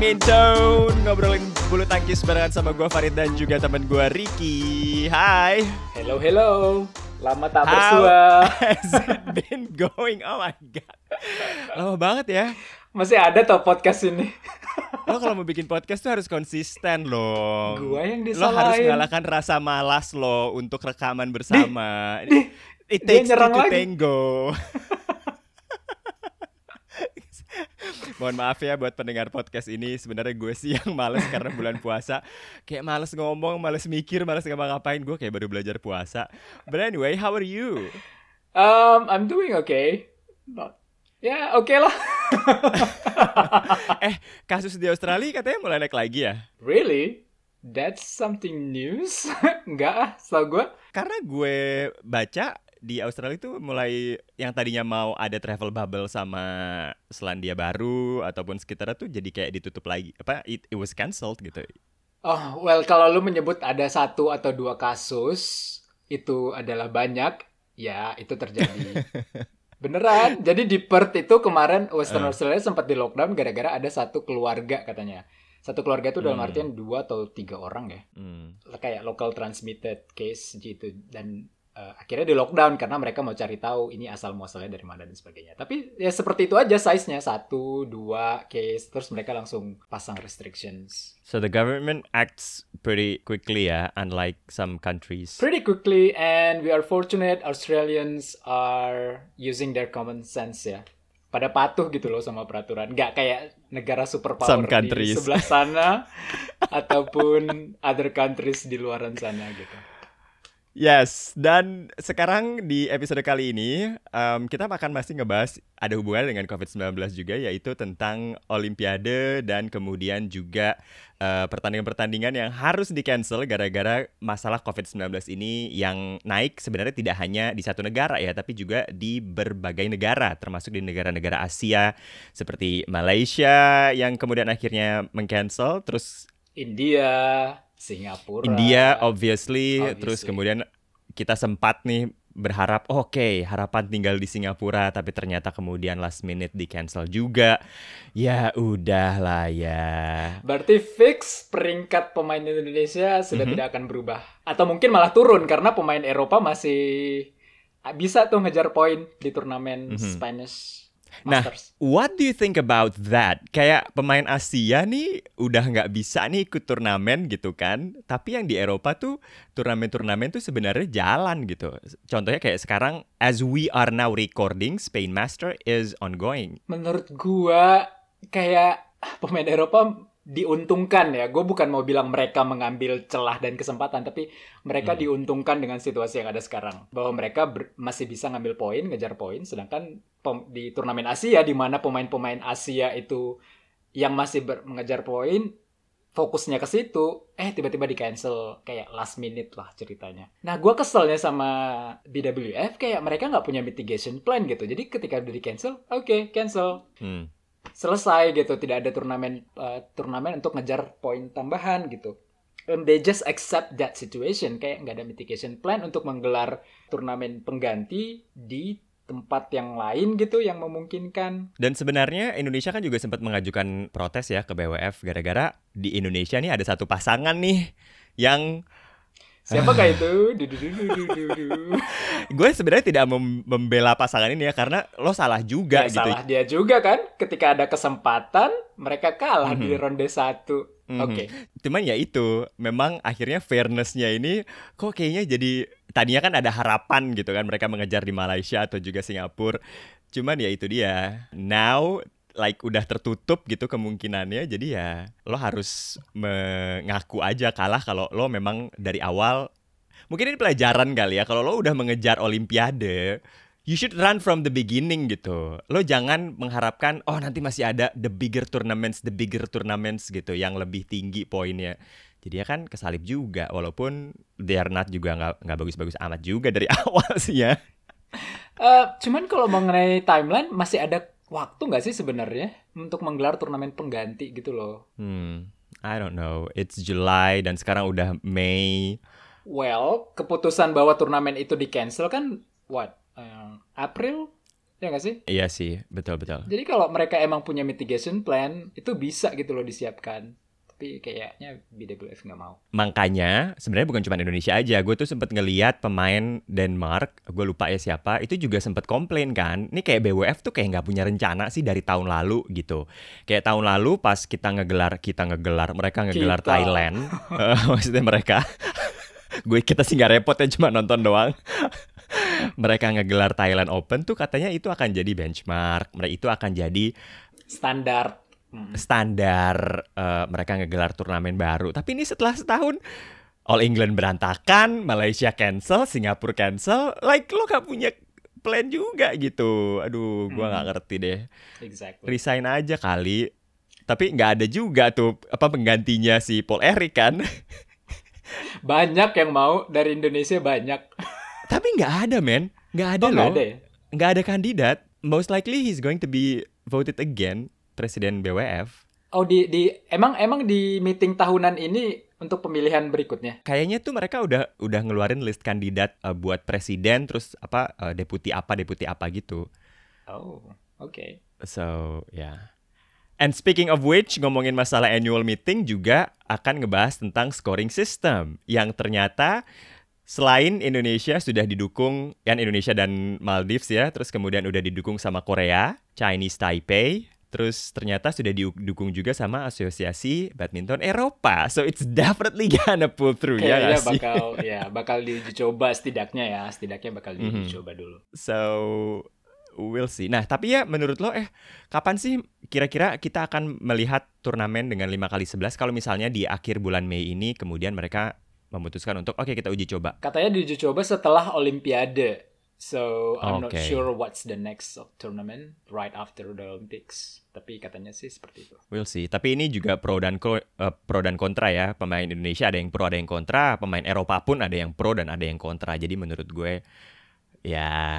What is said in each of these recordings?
Badminton Ngobrolin bulu tangkis barengan sama gue Farid dan juga temen gue Ricky Hai Hello, hello. Lama tak How bersua. has it been going? Oh my god Lama banget ya Masih ada tau podcast ini. Lo kalau mau bikin podcast tuh harus konsisten loh Gua yang Lo harus disalahin. mengalahkan rasa malas lo untuk rekaman bersama Dih, It dia takes two to lagi. tango Mohon maaf ya buat pendengar podcast ini Sebenarnya gue sih yang males karena bulan puasa Kayak males ngomong, males mikir, males ngapa-ngapain Gue kayak baru belajar puasa But anyway, how are you? Um, I'm doing okay. Not- Ya, oke lah. Eh, kasus di Australia katanya mulai naik lagi ya? really? That's something news? Enggak ah, setahu gue. Karena gue baca di Australia itu mulai yang tadinya mau ada travel bubble sama Selandia Baru ataupun sekitarnya tuh jadi kayak ditutup lagi apa it, it was cancelled gitu Oh, well, kalau lu menyebut ada satu atau dua kasus, itu adalah banyak, ya itu terjadi. Beneran. Jadi di Perth itu kemarin Western Eh. Australia sempat di lockdown gara-gara ada satu keluarga katanya. Satu keluarga itu dalam Hmm. artian dua atau tiga orang ya. Hmm. kayak local transmitted case gitu dan eh, akhirnya di lockdown karena mereka mau cari tahu ini asal muasalnya dari mana dan sebagainya. Tapi ya seperti itu aja size-nya satu dua case terus mereka langsung pasang restrictions. So the government acts pretty quickly ya, unlike some countries. Pretty quickly and we are fortunate Australians are using their common sense ya. Pada patuh gitu loh sama peraturan. Nggak kayak negara superpower Some di sebelah sana ataupun other countries di luaran sana gitu. Yes, dan sekarang di episode kali ini em, kita akan masih ngebahas ada hubungan dengan COVID-19 juga yaitu tentang Olimpiade dan kemudian juga eh, pertandingan-pertandingan yang harus di-cancel gara-gara masalah COVID-19 ini yang naik sebenarnya tidak hanya di satu negara ya tapi juga di berbagai negara termasuk di negara-negara Asia seperti Malaysia yang kemudian akhirnya meng-cancel terus India, Singapura. India obviously, Obviously. terus kemudian kita sempat nih berharap oke harapan tinggal di Singapura tapi ternyata kemudian last minute di cancel juga ya udah lah ya Berarti fix peringkat pemain Indonesia sudah Mhm. tidak akan berubah. Atau mungkin malah turun karena pemain Eropa masih bisa tuh ngejar poin di turnamen Mhm. Spanish Nah, Masters. what do you think about that? Kayak pemain Asia nih udah nggak bisa nih ikut turnamen gitu kan? Tapi yang di Eropa tuh turnamen-turnamen tuh sebenarnya jalan gitu. Contohnya kayak sekarang as we are now recording Spain Master is ongoing. Menurut gua kayak pemain Eropa diuntungkan ya. Gue bukan mau bilang mereka mengambil celah dan kesempatan, tapi mereka Hmm. diuntungkan dengan situasi yang ada sekarang. Bahwa mereka ber- masih bisa ngambil poin, ngejar poin, sedangkan pem- di turnamen Asia di mana pemain-pemain Asia itu yang masih ber- mengejar poin fokusnya ke situ, eh tiba-tiba di cancel kayak last minute lah ceritanya. Nah, gua keselnya sama BWF kayak mereka nggak punya mitigation plan gitu. Jadi ketika udah di cancel, oke cancel Hmm. Selesai gitu. Tidak ada turnamen eh, turnamen untuk ngejar poin tambahan gitu. And they just accept that situation. Kayak nggak ada mitigation plan untuk menggelar turnamen pengganti di tempat yang lain gitu yang memungkinkan. Dan sebenarnya Indonesia kan juga sempat mengajukan protes ya ke BWF gara-gara di Indonesia nih ada satu pasangan nih yang siapakah itu du, du, du. gue sebenarnya tidak mem- membela pasangan ini ya karena lo salah juga Ya, gitu. salah dia juga kan ketika ada kesempatan mereka kalah di Mhm. ronde satu Mhm. oke Cuman ya itu, memang akhirnya fairness-nya ini kok kayaknya jadi tadinya kan ada harapan gitu kan mereka mengejar di Malaysia atau juga Singapura. Cuman ya itu dia. Now like udah tertutup gitu kemungkinannya. Jadi ya lo harus mengaku aja kalah kalau lo memang dari awal mungkin ini pelajaran kali ya kalau lo udah mengejar olimpiade you should run from the beginning gitu. Lo jangan mengharapkan oh nanti masih ada the bigger tournaments the bigger tournaments gitu yang lebih tinggi poinnya. Jadi ya kan kesalip juga walaupun they are not juga nggak nggak bagus-bagus amat juga dari awal sih ya. Eh, cuman kalau mengenai timeline masih ada waktu nggak sih sebenarnya untuk menggelar turnamen pengganti gitu loh. hmm I don't know it's July dan sekarang udah Mei Well, keputusan bahwa turnamen itu di cancel kan what? Eh, April Ya nggak sih? Iya sih, betul-betul. Jadi kalau mereka emang punya mitigation plan, itu bisa gitu loh disiapkan. Tapi kayaknya BWF nggak mau. Makanya sebenarnya bukan cuma Indonesia aja, gue tuh sempet ngeliat pemain Denmark, gue lupa ya siapa, itu juga sempet komplain kan, ini kayak BWF tuh kayak nggak punya rencana sih dari tahun lalu gitu. Kayak tahun lalu pas kita ngegelar, kita ngegelar, mereka ngegelar Kita. Thailand, Eh, maksudnya mereka, gue kita sih nggak repot ya cuma nonton doang. mereka ngegelar Thailand Open tuh katanya itu akan jadi benchmark, mereka itu akan jadi Standar. Hmm. standar eh, mereka ngegelar turnamen baru. Tapi ini setelah setahun All England berantakan, Malaysia cancel, Singapura cancel, like lo gak punya plan juga gitu. Aduh, gua nggak Hmm. ngerti deh. Exactly. Resign aja kali. Tapi nggak ada juga tuh apa penggantinya si Paul Eric kan. Banyak yang mau dari Indonesia banyak. Tapi nggak ada men, nggak ada Oh, loh. nggak ada ya? Ada kandidat. Most likely he's going to be voted again presiden BWF. Oh di di emang emang di meeting tahunan ini untuk pemilihan berikutnya. Kayaknya tuh mereka udah udah ngeluarin list kandidat eh, buat presiden terus apa eh, deputi apa deputi apa gitu. Oh, oke. So, ya. And speaking of which, ngomongin masalah annual meeting juga akan ngebahas tentang scoring system yang ternyata selain Indonesia sudah didukung kan Indonesia dan Maldives ya, terus kemudian udah didukung sama Korea, Chinese Taipei, terus ternyata sudah didukung juga sama Asosiasi Badminton Eropa. So it's definitely gonna pull through ya Kayaknya nggak sih? bakal ya bakal diuji coba setidaknya ya, setidaknya bakal diuji Mhm. coba dulu. So we'll see. Nah, tapi ya menurut lo eh kapan sih kira-kira kita akan melihat turnamen dengan 5 kali 11 kalau misalnya di akhir bulan Mei ini kemudian mereka memutuskan untuk oke kita uji coba. Katanya diuji coba setelah Olimpiade. So I'm not Oke. sure what's the next tournament right after the Olympics. Tapi katanya sih seperti itu. We'll see. Tapi ini juga pro dan ko- eh, pro dan kontra ya. Pemain Indonesia ada yang pro, ada yang kontra. Pemain Eropa pun ada yang pro dan ada yang kontra. Jadi menurut gue ya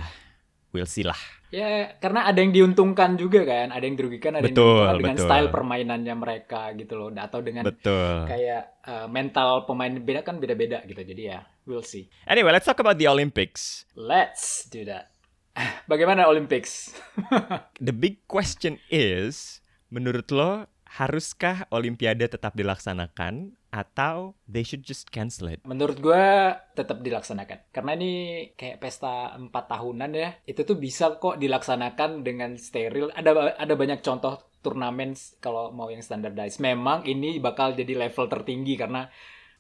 we'll see lah. Ya, karena ada yang diuntungkan juga kan, ada yang dirugikan, ada Betul, yang diuntungkan dengan betul. style permainannya mereka gitu loh, atau dengan Betul. kayak uh, mental pemain beda kan beda-beda gitu. Jadi ya, we'll see. Anyway, let's talk about the Olympics. Let's do that. Bagaimana Olympics? The big question is, menurut lo haruskah Olimpiade tetap dilaksanakan atau they should just cancel it? Menurut gue tetap dilaksanakan. Karena ini kayak pesta empat tahunan ya. Itu tuh bisa kok dilaksanakan dengan steril. Ada ada banyak contoh turnamen kalau mau yang standardized. Memang ini bakal jadi level tertinggi karena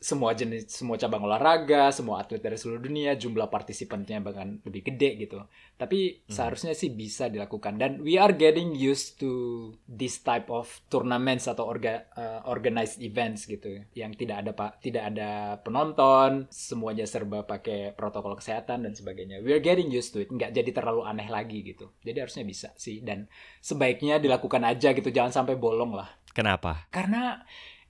semua jenis semua cabang olahraga, semua atlet dari seluruh dunia, jumlah partisipannya bahkan lebih gede gitu. Tapi seharusnya sih bisa dilakukan dan we are getting used to this type of tournaments atau orga, uh, organized events gitu yang tidak ada pak tidak ada penonton, semuanya serba pakai protokol kesehatan dan sebagainya. We are getting used to it, nggak jadi terlalu aneh lagi gitu. Jadi harusnya bisa sih dan sebaiknya dilakukan aja gitu, jangan sampai bolong lah. Kenapa? Karena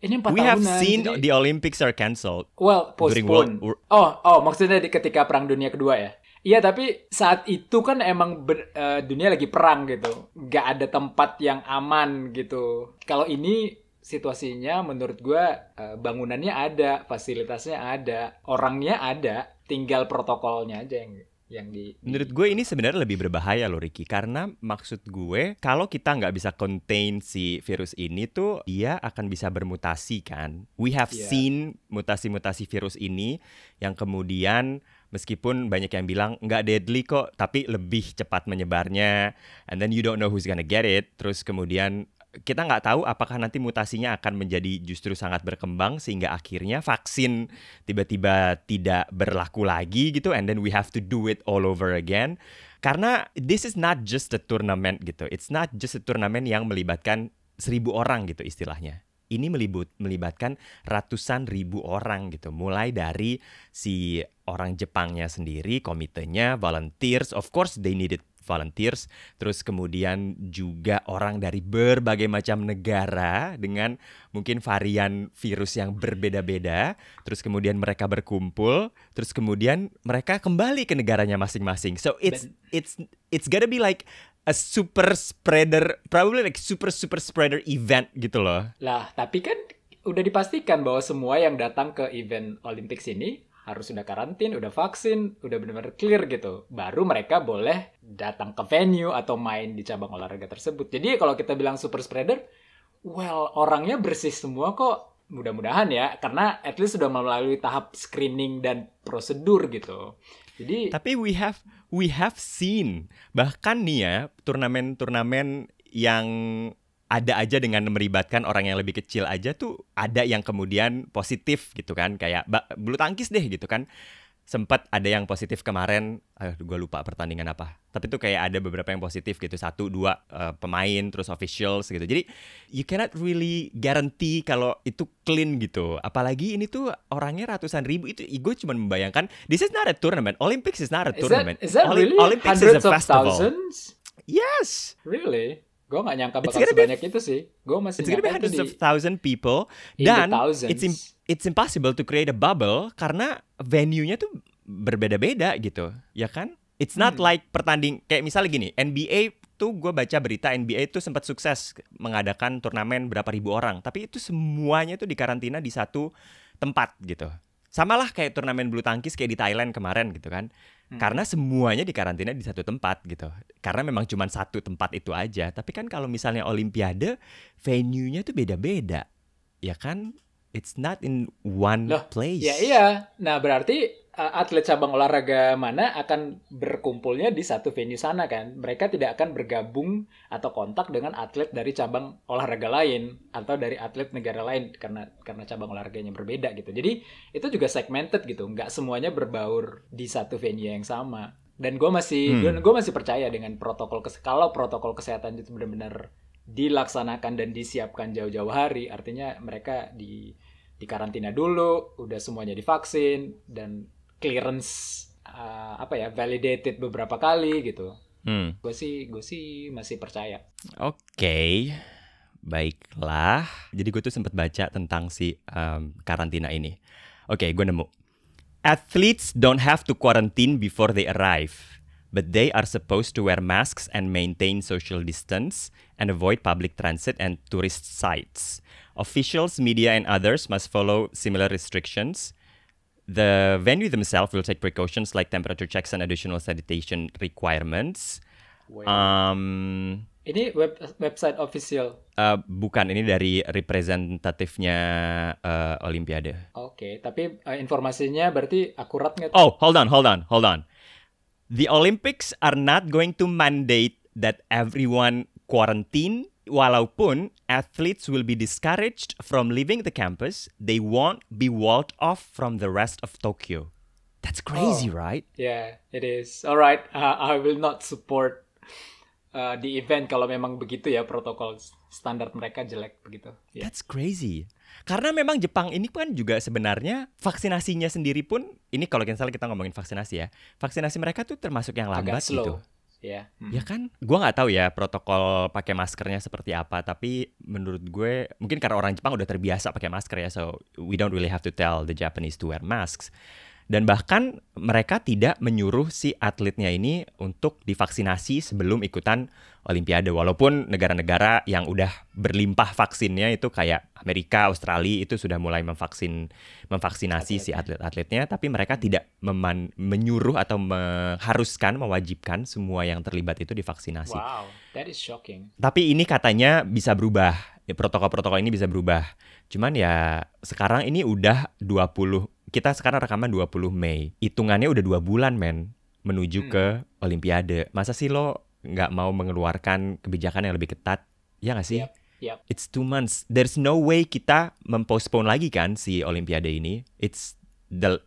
ini empat We have tahunan. seen jadi- the Olympics are cancelled. Well, During postpone. World- Oh, oh, maksudnya di ketika Perang Dunia Kedua ya? Iya, tapi saat itu kan emang ber- eh, dunia lagi perang gitu. Nggak ada tempat yang aman gitu. Kalau ini situasinya menurut gua eh, bangunannya ada, fasilitasnya ada, orangnya ada, tinggal protokolnya aja yang yang di, Menurut gue ini sebenarnya lebih berbahaya loh Ricky. Karena maksud gue kalau kita nggak bisa contain si virus ini tuh Dia akan bisa bermutasi kan? We have Iya. seen mutasi-mutasi virus ini Yang kemudian meskipun banyak yang bilang nggak deadly kok Tapi lebih cepat menyebarnya. And then you don't know who's gonna get it. Terus kemudian kita nggak tahu apakah nanti mutasinya akan menjadi justru sangat berkembang sehingga akhirnya vaksin tiba-tiba tidak berlaku lagi gitu and then we have to do it all over again. Karena this is not just a tournament gitu. It's not just a tournament yang melibatkan seribu orang gitu istilahnya. Ini melibut, melibatkan ratusan ribu orang gitu. Mulai dari si orang Jepangnya sendiri komitenya volunteers of course they needed volunteers terus kemudian juga orang dari berbagai macam negara dengan mungkin varian virus yang berbeda-beda. Terus kemudian mereka berkumpul terus kemudian mereka kembali ke negaranya masing-masing. So it's it's it's gotta be like a super spreader probably like super super spreader event gitu loh. Lah, tapi kan udah dipastikan bahwa semua yang datang ke event Olympics ini harus sudah karantin, udah vaksin, udah benar-benar clear gitu. Baru mereka boleh datang ke venue atau main di cabang olahraga tersebut. Jadi kalau kita bilang super spreader, well orangnya bersih semua kok. Mudah-mudahan ya, karena at least sudah melalui tahap screening dan prosedur gitu. Jadi Tapi we have we have seen bahkan nih ya turnamen-turnamen yang ada aja dengan melibatkan orang yang lebih kecil aja tuh ada yang kemudian positif gitu kan. Kayak bulu tangkis deh gitu kan. Sempat ada yang positif kemarin aduh gue lupa pertandingan apa. Tapi tuh kayak ada beberapa yang positif gitu satu dua eh, pemain terus officials gitu. Jadi you cannot really guarantee kalau itu clean gitu. Apalagi ini tuh orangnya ratusan ribu. Itu gue cuma membayangkan this is not a tournament. Olympics is not a is that, tournament. is that Oli- really Olympics is a hundreds of festival. thousands? yes. Really? Gue gak nyangka bakal gonna be- sebanyak itu sih. Gue masih It's nyangka itu di of thousand people dan it's im- it's impossible to create a bubble karena venue-nya tuh berbeda-beda gitu, ya kan? It's not Hmm. like pertanding kayak misalnya gini, NBA tuh gue baca berita NBA tuh sempat sukses mengadakan turnamen berapa ribu orang, tapi itu semuanya tuh dikarantina di satu tempat gitu. Sama lah kayak turnamen bulu tangkis kayak di Thailand kemarin gitu kan. Hmm. Karena semuanya dikarantina di satu tempat gitu. Karena memang cuma satu tempat itu aja. Tapi kan kalau misalnya Olimpiade, venue-nya tuh beda-beda. Ya kan? It's not in one Loh, place. Ya iya. Nah berarti atlet cabang olahraga mana akan berkumpulnya di satu venue sana kan? Mereka tidak akan bergabung atau kontak dengan atlet dari cabang olahraga lain atau dari atlet negara lain karena karena cabang olahraganya berbeda gitu. Jadi itu juga segmented gitu. Nggak semuanya berbaur di satu venue yang sama. Dan gue masih Hmm. gue masih percaya dengan protokol kalau protokol kesehatan itu benar-benar dilaksanakan dan disiapkan jauh-jauh hari, artinya mereka di di karantina dulu, udah semuanya divaksin dan clearance uh, apa ya validated beberapa kali gitu. Hmm. Gue sih gue sih masih percaya. Oke, baiklah. Jadi gue tuh sempat baca tentang si um, karantina ini. Oke, gue nemu. Athletes don't have to quarantine before they arrive, but they are supposed to wear masks and maintain social distance and avoid public transit and tourist sites. Officials, media, and others must follow similar restrictions. The venue themselves will take precautions like temperature checks and additional sanitation requirements. Um, Ini web website official. Uh, bukan, ini dari representatifnya uh, Olimpiade. Oke, tapi uh, informasinya berarti akurat nggak? Oh, hold on, hold on, hold on. The Olympics are not going to mandate that everyone quarantine. Walaupun athletes will be discouraged from leaving the campus, they won't be walled off from the rest of Tokyo. That's crazy, Oh. right? Yeah, it is. Alright, uh, I will not support uh, the event kalau memang begitu ya protokol standar mereka jelek begitu. Ya. That's crazy. Karena memang Jepang ini kan juga sebenarnya vaksinasinya sendiri pun ini kalau misalnya kita ngomongin vaksinasi ya, vaksinasi mereka tuh termasuk yang Agak lambat slow. gitu. Ya. Hmm. Ya kan, gua nggak tahu ya protokol pakai maskernya seperti apa, tapi menurut gue mungkin karena orang Jepang udah terbiasa pakai masker ya, so we don't really have to tell the Japanese to wear masks. Dan bahkan mereka tidak menyuruh si atletnya ini untuk divaksinasi sebelum ikutan Olimpiade. Walaupun negara-negara yang udah berlimpah vaksinnya itu kayak Amerika, Australia itu sudah mulai memvaksin memvaksinasi si atlet-atletnya, tapi mereka tidak meman- menyuruh atau mengharuskan, mewajibkan semua yang terlibat itu divaksinasi. Wow, that is shocking. Tapi ini katanya bisa berubah. Protokol-protokol ini bisa berubah. Cuman ya sekarang ini udah 20 kita sekarang rekaman 20 Mei. Hitungannya udah dua bulan men menuju Hmm. ke Olimpiade. Masa sih lo nggak mau mengeluarkan kebijakan yang lebih ketat? Ya nggak sih? Yap, yap. It's two months. There's no way kita mempostpone lagi kan si Olimpiade ini. It's the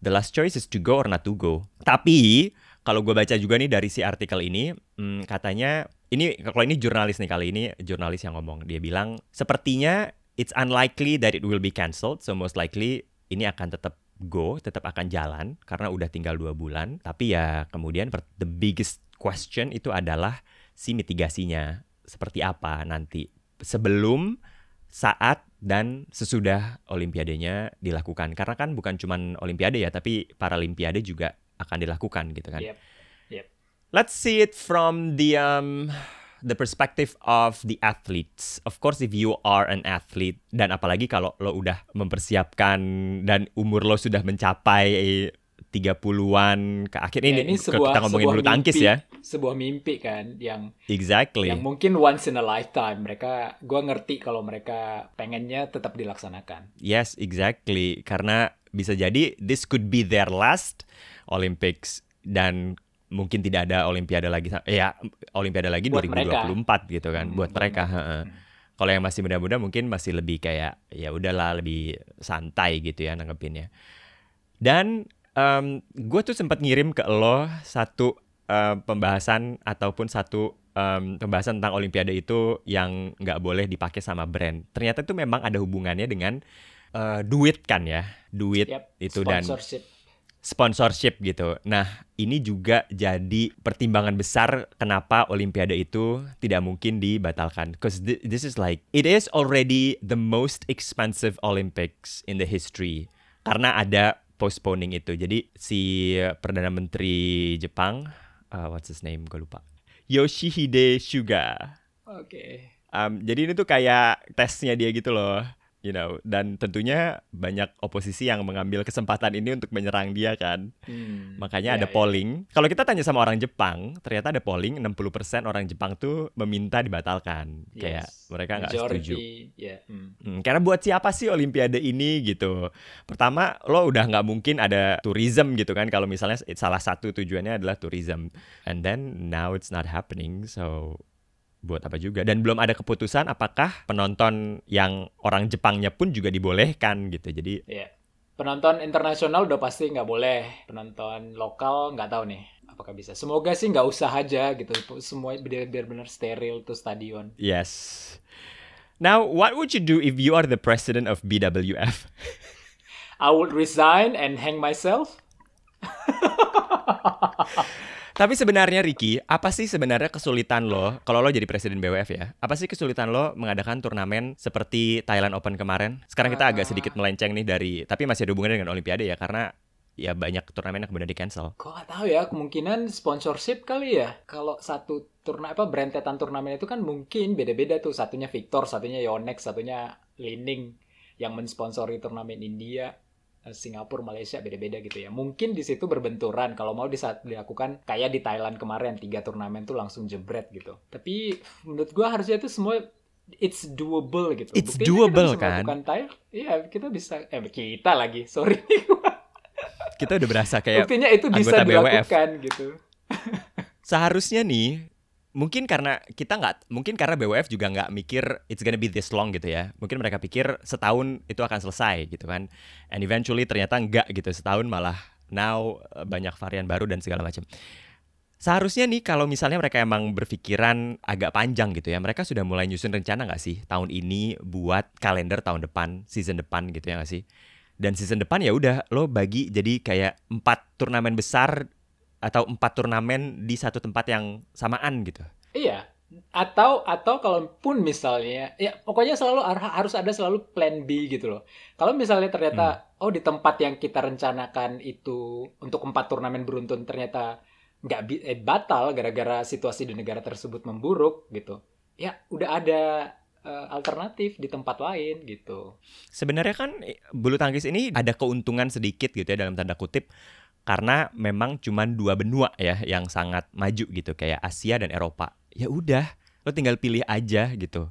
the last choice is to go or not to go. Tapi kalau gue baca juga nih dari si artikel ini, hmm, katanya ini kalau ini jurnalis nih kali ini jurnalis yang ngomong. Dia bilang sepertinya it's unlikely that it will be cancelled. So most likely ini akan tetap go, tetap akan jalan karena udah tinggal dua bulan. Tapi ya kemudian the biggest question itu adalah si mitigasinya seperti apa nanti sebelum saat dan sesudah olimpiadenya dilakukan karena kan bukan cuman olimpiade ya tapi paralimpiade juga akan dilakukan gitu kan Yep. Yep. let's see it from the um, the perspective of the athletes. Of course, if you are an athlete dan apalagi kalau lo udah mempersiapkan dan umur lo sudah mencapai 30-an ke akhir Ya, ini, ini ke- sebuah kita ngomongin bulu tangkis mimpi, ya. Sebuah mimpi kan yang Exactly. yang mungkin once in a lifetime mereka gua ngerti kalau mereka pengennya tetap dilaksanakan. Yes, exactly. Karena bisa jadi this could be their last Olympics dan mungkin tidak ada Olimpiade lagi. Ya, Olimpiade lagi Buat 2024 gitu kan Hmm, buat buat mereka. mereka. heeh. Hmm. Kalau yang masih muda-muda mungkin masih lebih kayak ya udahlah lebih santai gitu ya nanggepinnya. Dan gue tuh sempat ngirim ke lo satu eh, pembahasan ataupun satu em, pembahasan tentang Olimpiade itu yang nggak boleh dipakai sama brand. Ternyata itu memang ada hubungannya dengan eh, duit kan ya, duit Yap, itu dan sponsorship. Sponsorship gitu. Nah, ini juga jadi pertimbangan besar kenapa Olimpiade itu tidak mungkin dibatalkan. Because this is like it is already the most expensive Olympics in the history. Karena ada postponing itu. Jadi si perdana menteri Jepang, uh, what's his name? Gue lupa. Yoshihide Suga. Oke. Um, jadi ini tuh kayak tesnya dia gitu loh, you know. Dan tentunya banyak oposisi yang mengambil kesempatan ini untuk menyerang dia kan. Hmm. Makanya ada Ya, ya. polling. Kalau kita tanya sama orang Jepang, ternyata ada polling 60% orang Jepang tuh meminta dibatalkan. Kayak Yes. mereka nggak setuju. Ya. hmm. Hmm, karena buat siapa sih Olimpiade ini gitu? Pertama, lo udah nggak mungkin ada tourism gitu kan? Kalau misalnya salah satu tujuannya adalah tourism, and then now it's not happening, so buat apa juga? Dan belum ada keputusan apakah penonton yang orang Jepangnya pun juga dibolehkan gitu. Jadi Ya. Penonton internasional udah pasti nggak boleh. Penonton lokal nggak tahu nih apakah bisa. Semoga sih nggak usah aja gitu. Semua biar biar benar steril tuh stadion. yes. Now, what would you do if you are the president of BWF? I would resign and hang myself. Tapi sebenarnya Ricky, apa sih sebenarnya kesulitan lo kalau lo jadi presiden BWF ya? Apa sih kesulitan lo mengadakan turnamen seperti Thailand Open kemarin? Sekarang kita agak Ah. sedikit melenceng nih dari, tapi masih ada hubungannya dengan Olimpiade ya karena ya banyak turnamen yang kemudian di cancel. Kok nggak tahu ya, kemungkinan sponsorship kali ya. Kalau satu turna apa berentetan turnamen itu kan mungkin beda-beda tuh. Satunya Victor, satunya Yonex, satunya Lining yang mensponsori turnamen India, Singapura, Malaysia beda-beda gitu ya. Mungkin di situ berbenturan kalau mau di saat dilakukan kayak di Thailand kemarin tiga turnamen tuh langsung jebret gitu. Tapi menurut gua harusnya itu semua it's doable gitu. It's Buktinya doable, kita bisa kan? melakukan Thai- Iya, kita bisa eh kita lagi. Sorry. Kita udah berasa kayak Buktinya itu bisa BWF. dilakukan gitu. seharusnya nih mungkin karena kita nggak mungkin karena BWF juga nggak mikir it's gonna be this long gitu ya. Mungkin mereka pikir setahun itu akan selesai gitu kan. And eventually ternyata enggak gitu setahun malah now eh, banyak varian baru dan segala macam. Seharusnya nih kalau misalnya mereka emang berpikiran agak panjang gitu ya mereka sudah mulai nyusun rencana nggak sih tahun ini buat kalender tahun depan season depan gitu ya nggak sih? Dan season depan ya udah lo bagi jadi kayak empat turnamen besar atau empat turnamen di satu tempat yang samaan gitu. Iya. Atau atau kalaupun misalnya ya pokoknya selalu har- harus ada selalu plan B gitu loh. Kalau misalnya ternyata oh di tempat yang kita rencanakan itu untuk empat turnamen beruntun ternyata nggak eh, batal gara-gara situasi di negara tersebut memburuk gitu. Ya udah ada eh, alternatif di tempat lain gitu. Sebenarnya kan eh, bulu tangkis ini ada keuntungan sedikit gitu ya dalam tanda kutip karena memang cuma dua benua ya yang sangat maju gitu kayak Asia dan Eropa. Ya udah, lo tinggal pilih aja gitu.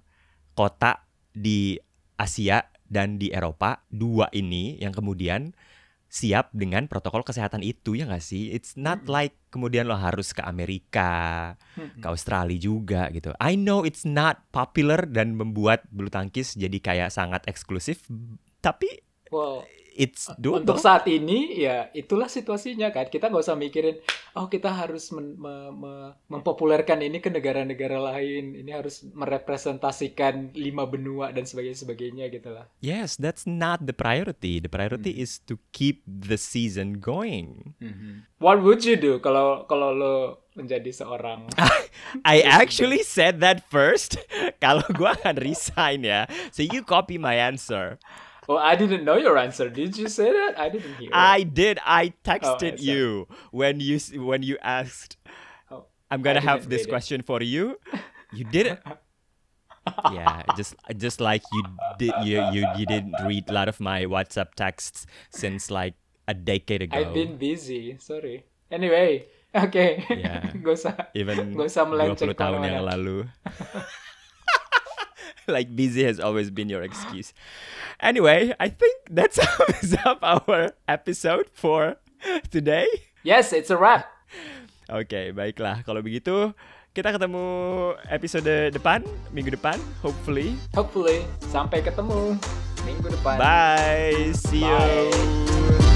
Kota di Asia dan di Eropa dua ini yang kemudian siap dengan protokol kesehatan itu ya nggak sih? It's not like kemudian lo harus ke Amerika, ke Australia juga gitu. I know it's not popular dan membuat bulu tangkis jadi kayak sangat eksklusif, tapi Well, it's doable. Untuk saat ini ya itulah situasinya kan. Kita nggak usah mikirin oh kita harus men- me- me- mempopulerkan ini ke negara-negara lain. Ini harus merepresentasikan lima benua dan sebagainya sebagainya gitu lah. Yes, that's not the priority. The priority Hmm. is to keep the season going. What would you do kalau kalau lo menjadi seorang I actually said that first. Kalau gua akan resign ya. So you copy my answer. Oh, I didn't know your answer. Did you say that? I didn't hear. I did. I texted Oh, you when you when you asked. Oh, I'm gonna have this read it. question for you. You did it. yeah, just just like you did you you you didn't read a lot of my WhatsApp texts since like a decade ago. I've been busy, sorry. Anyway, okay. Yeah. Gak usah. even Gak usah 20 melenceng tahun yang lalu. like busy has always been your excuse. Anyway, I think that's sums up our episode for today. Yes, it's a wrap. Oke, baiklah. Kalau begitu, kita ketemu episode depan, minggu depan, hopefully. Hopefully, sampai ketemu minggu depan. Bye. See you. Bye.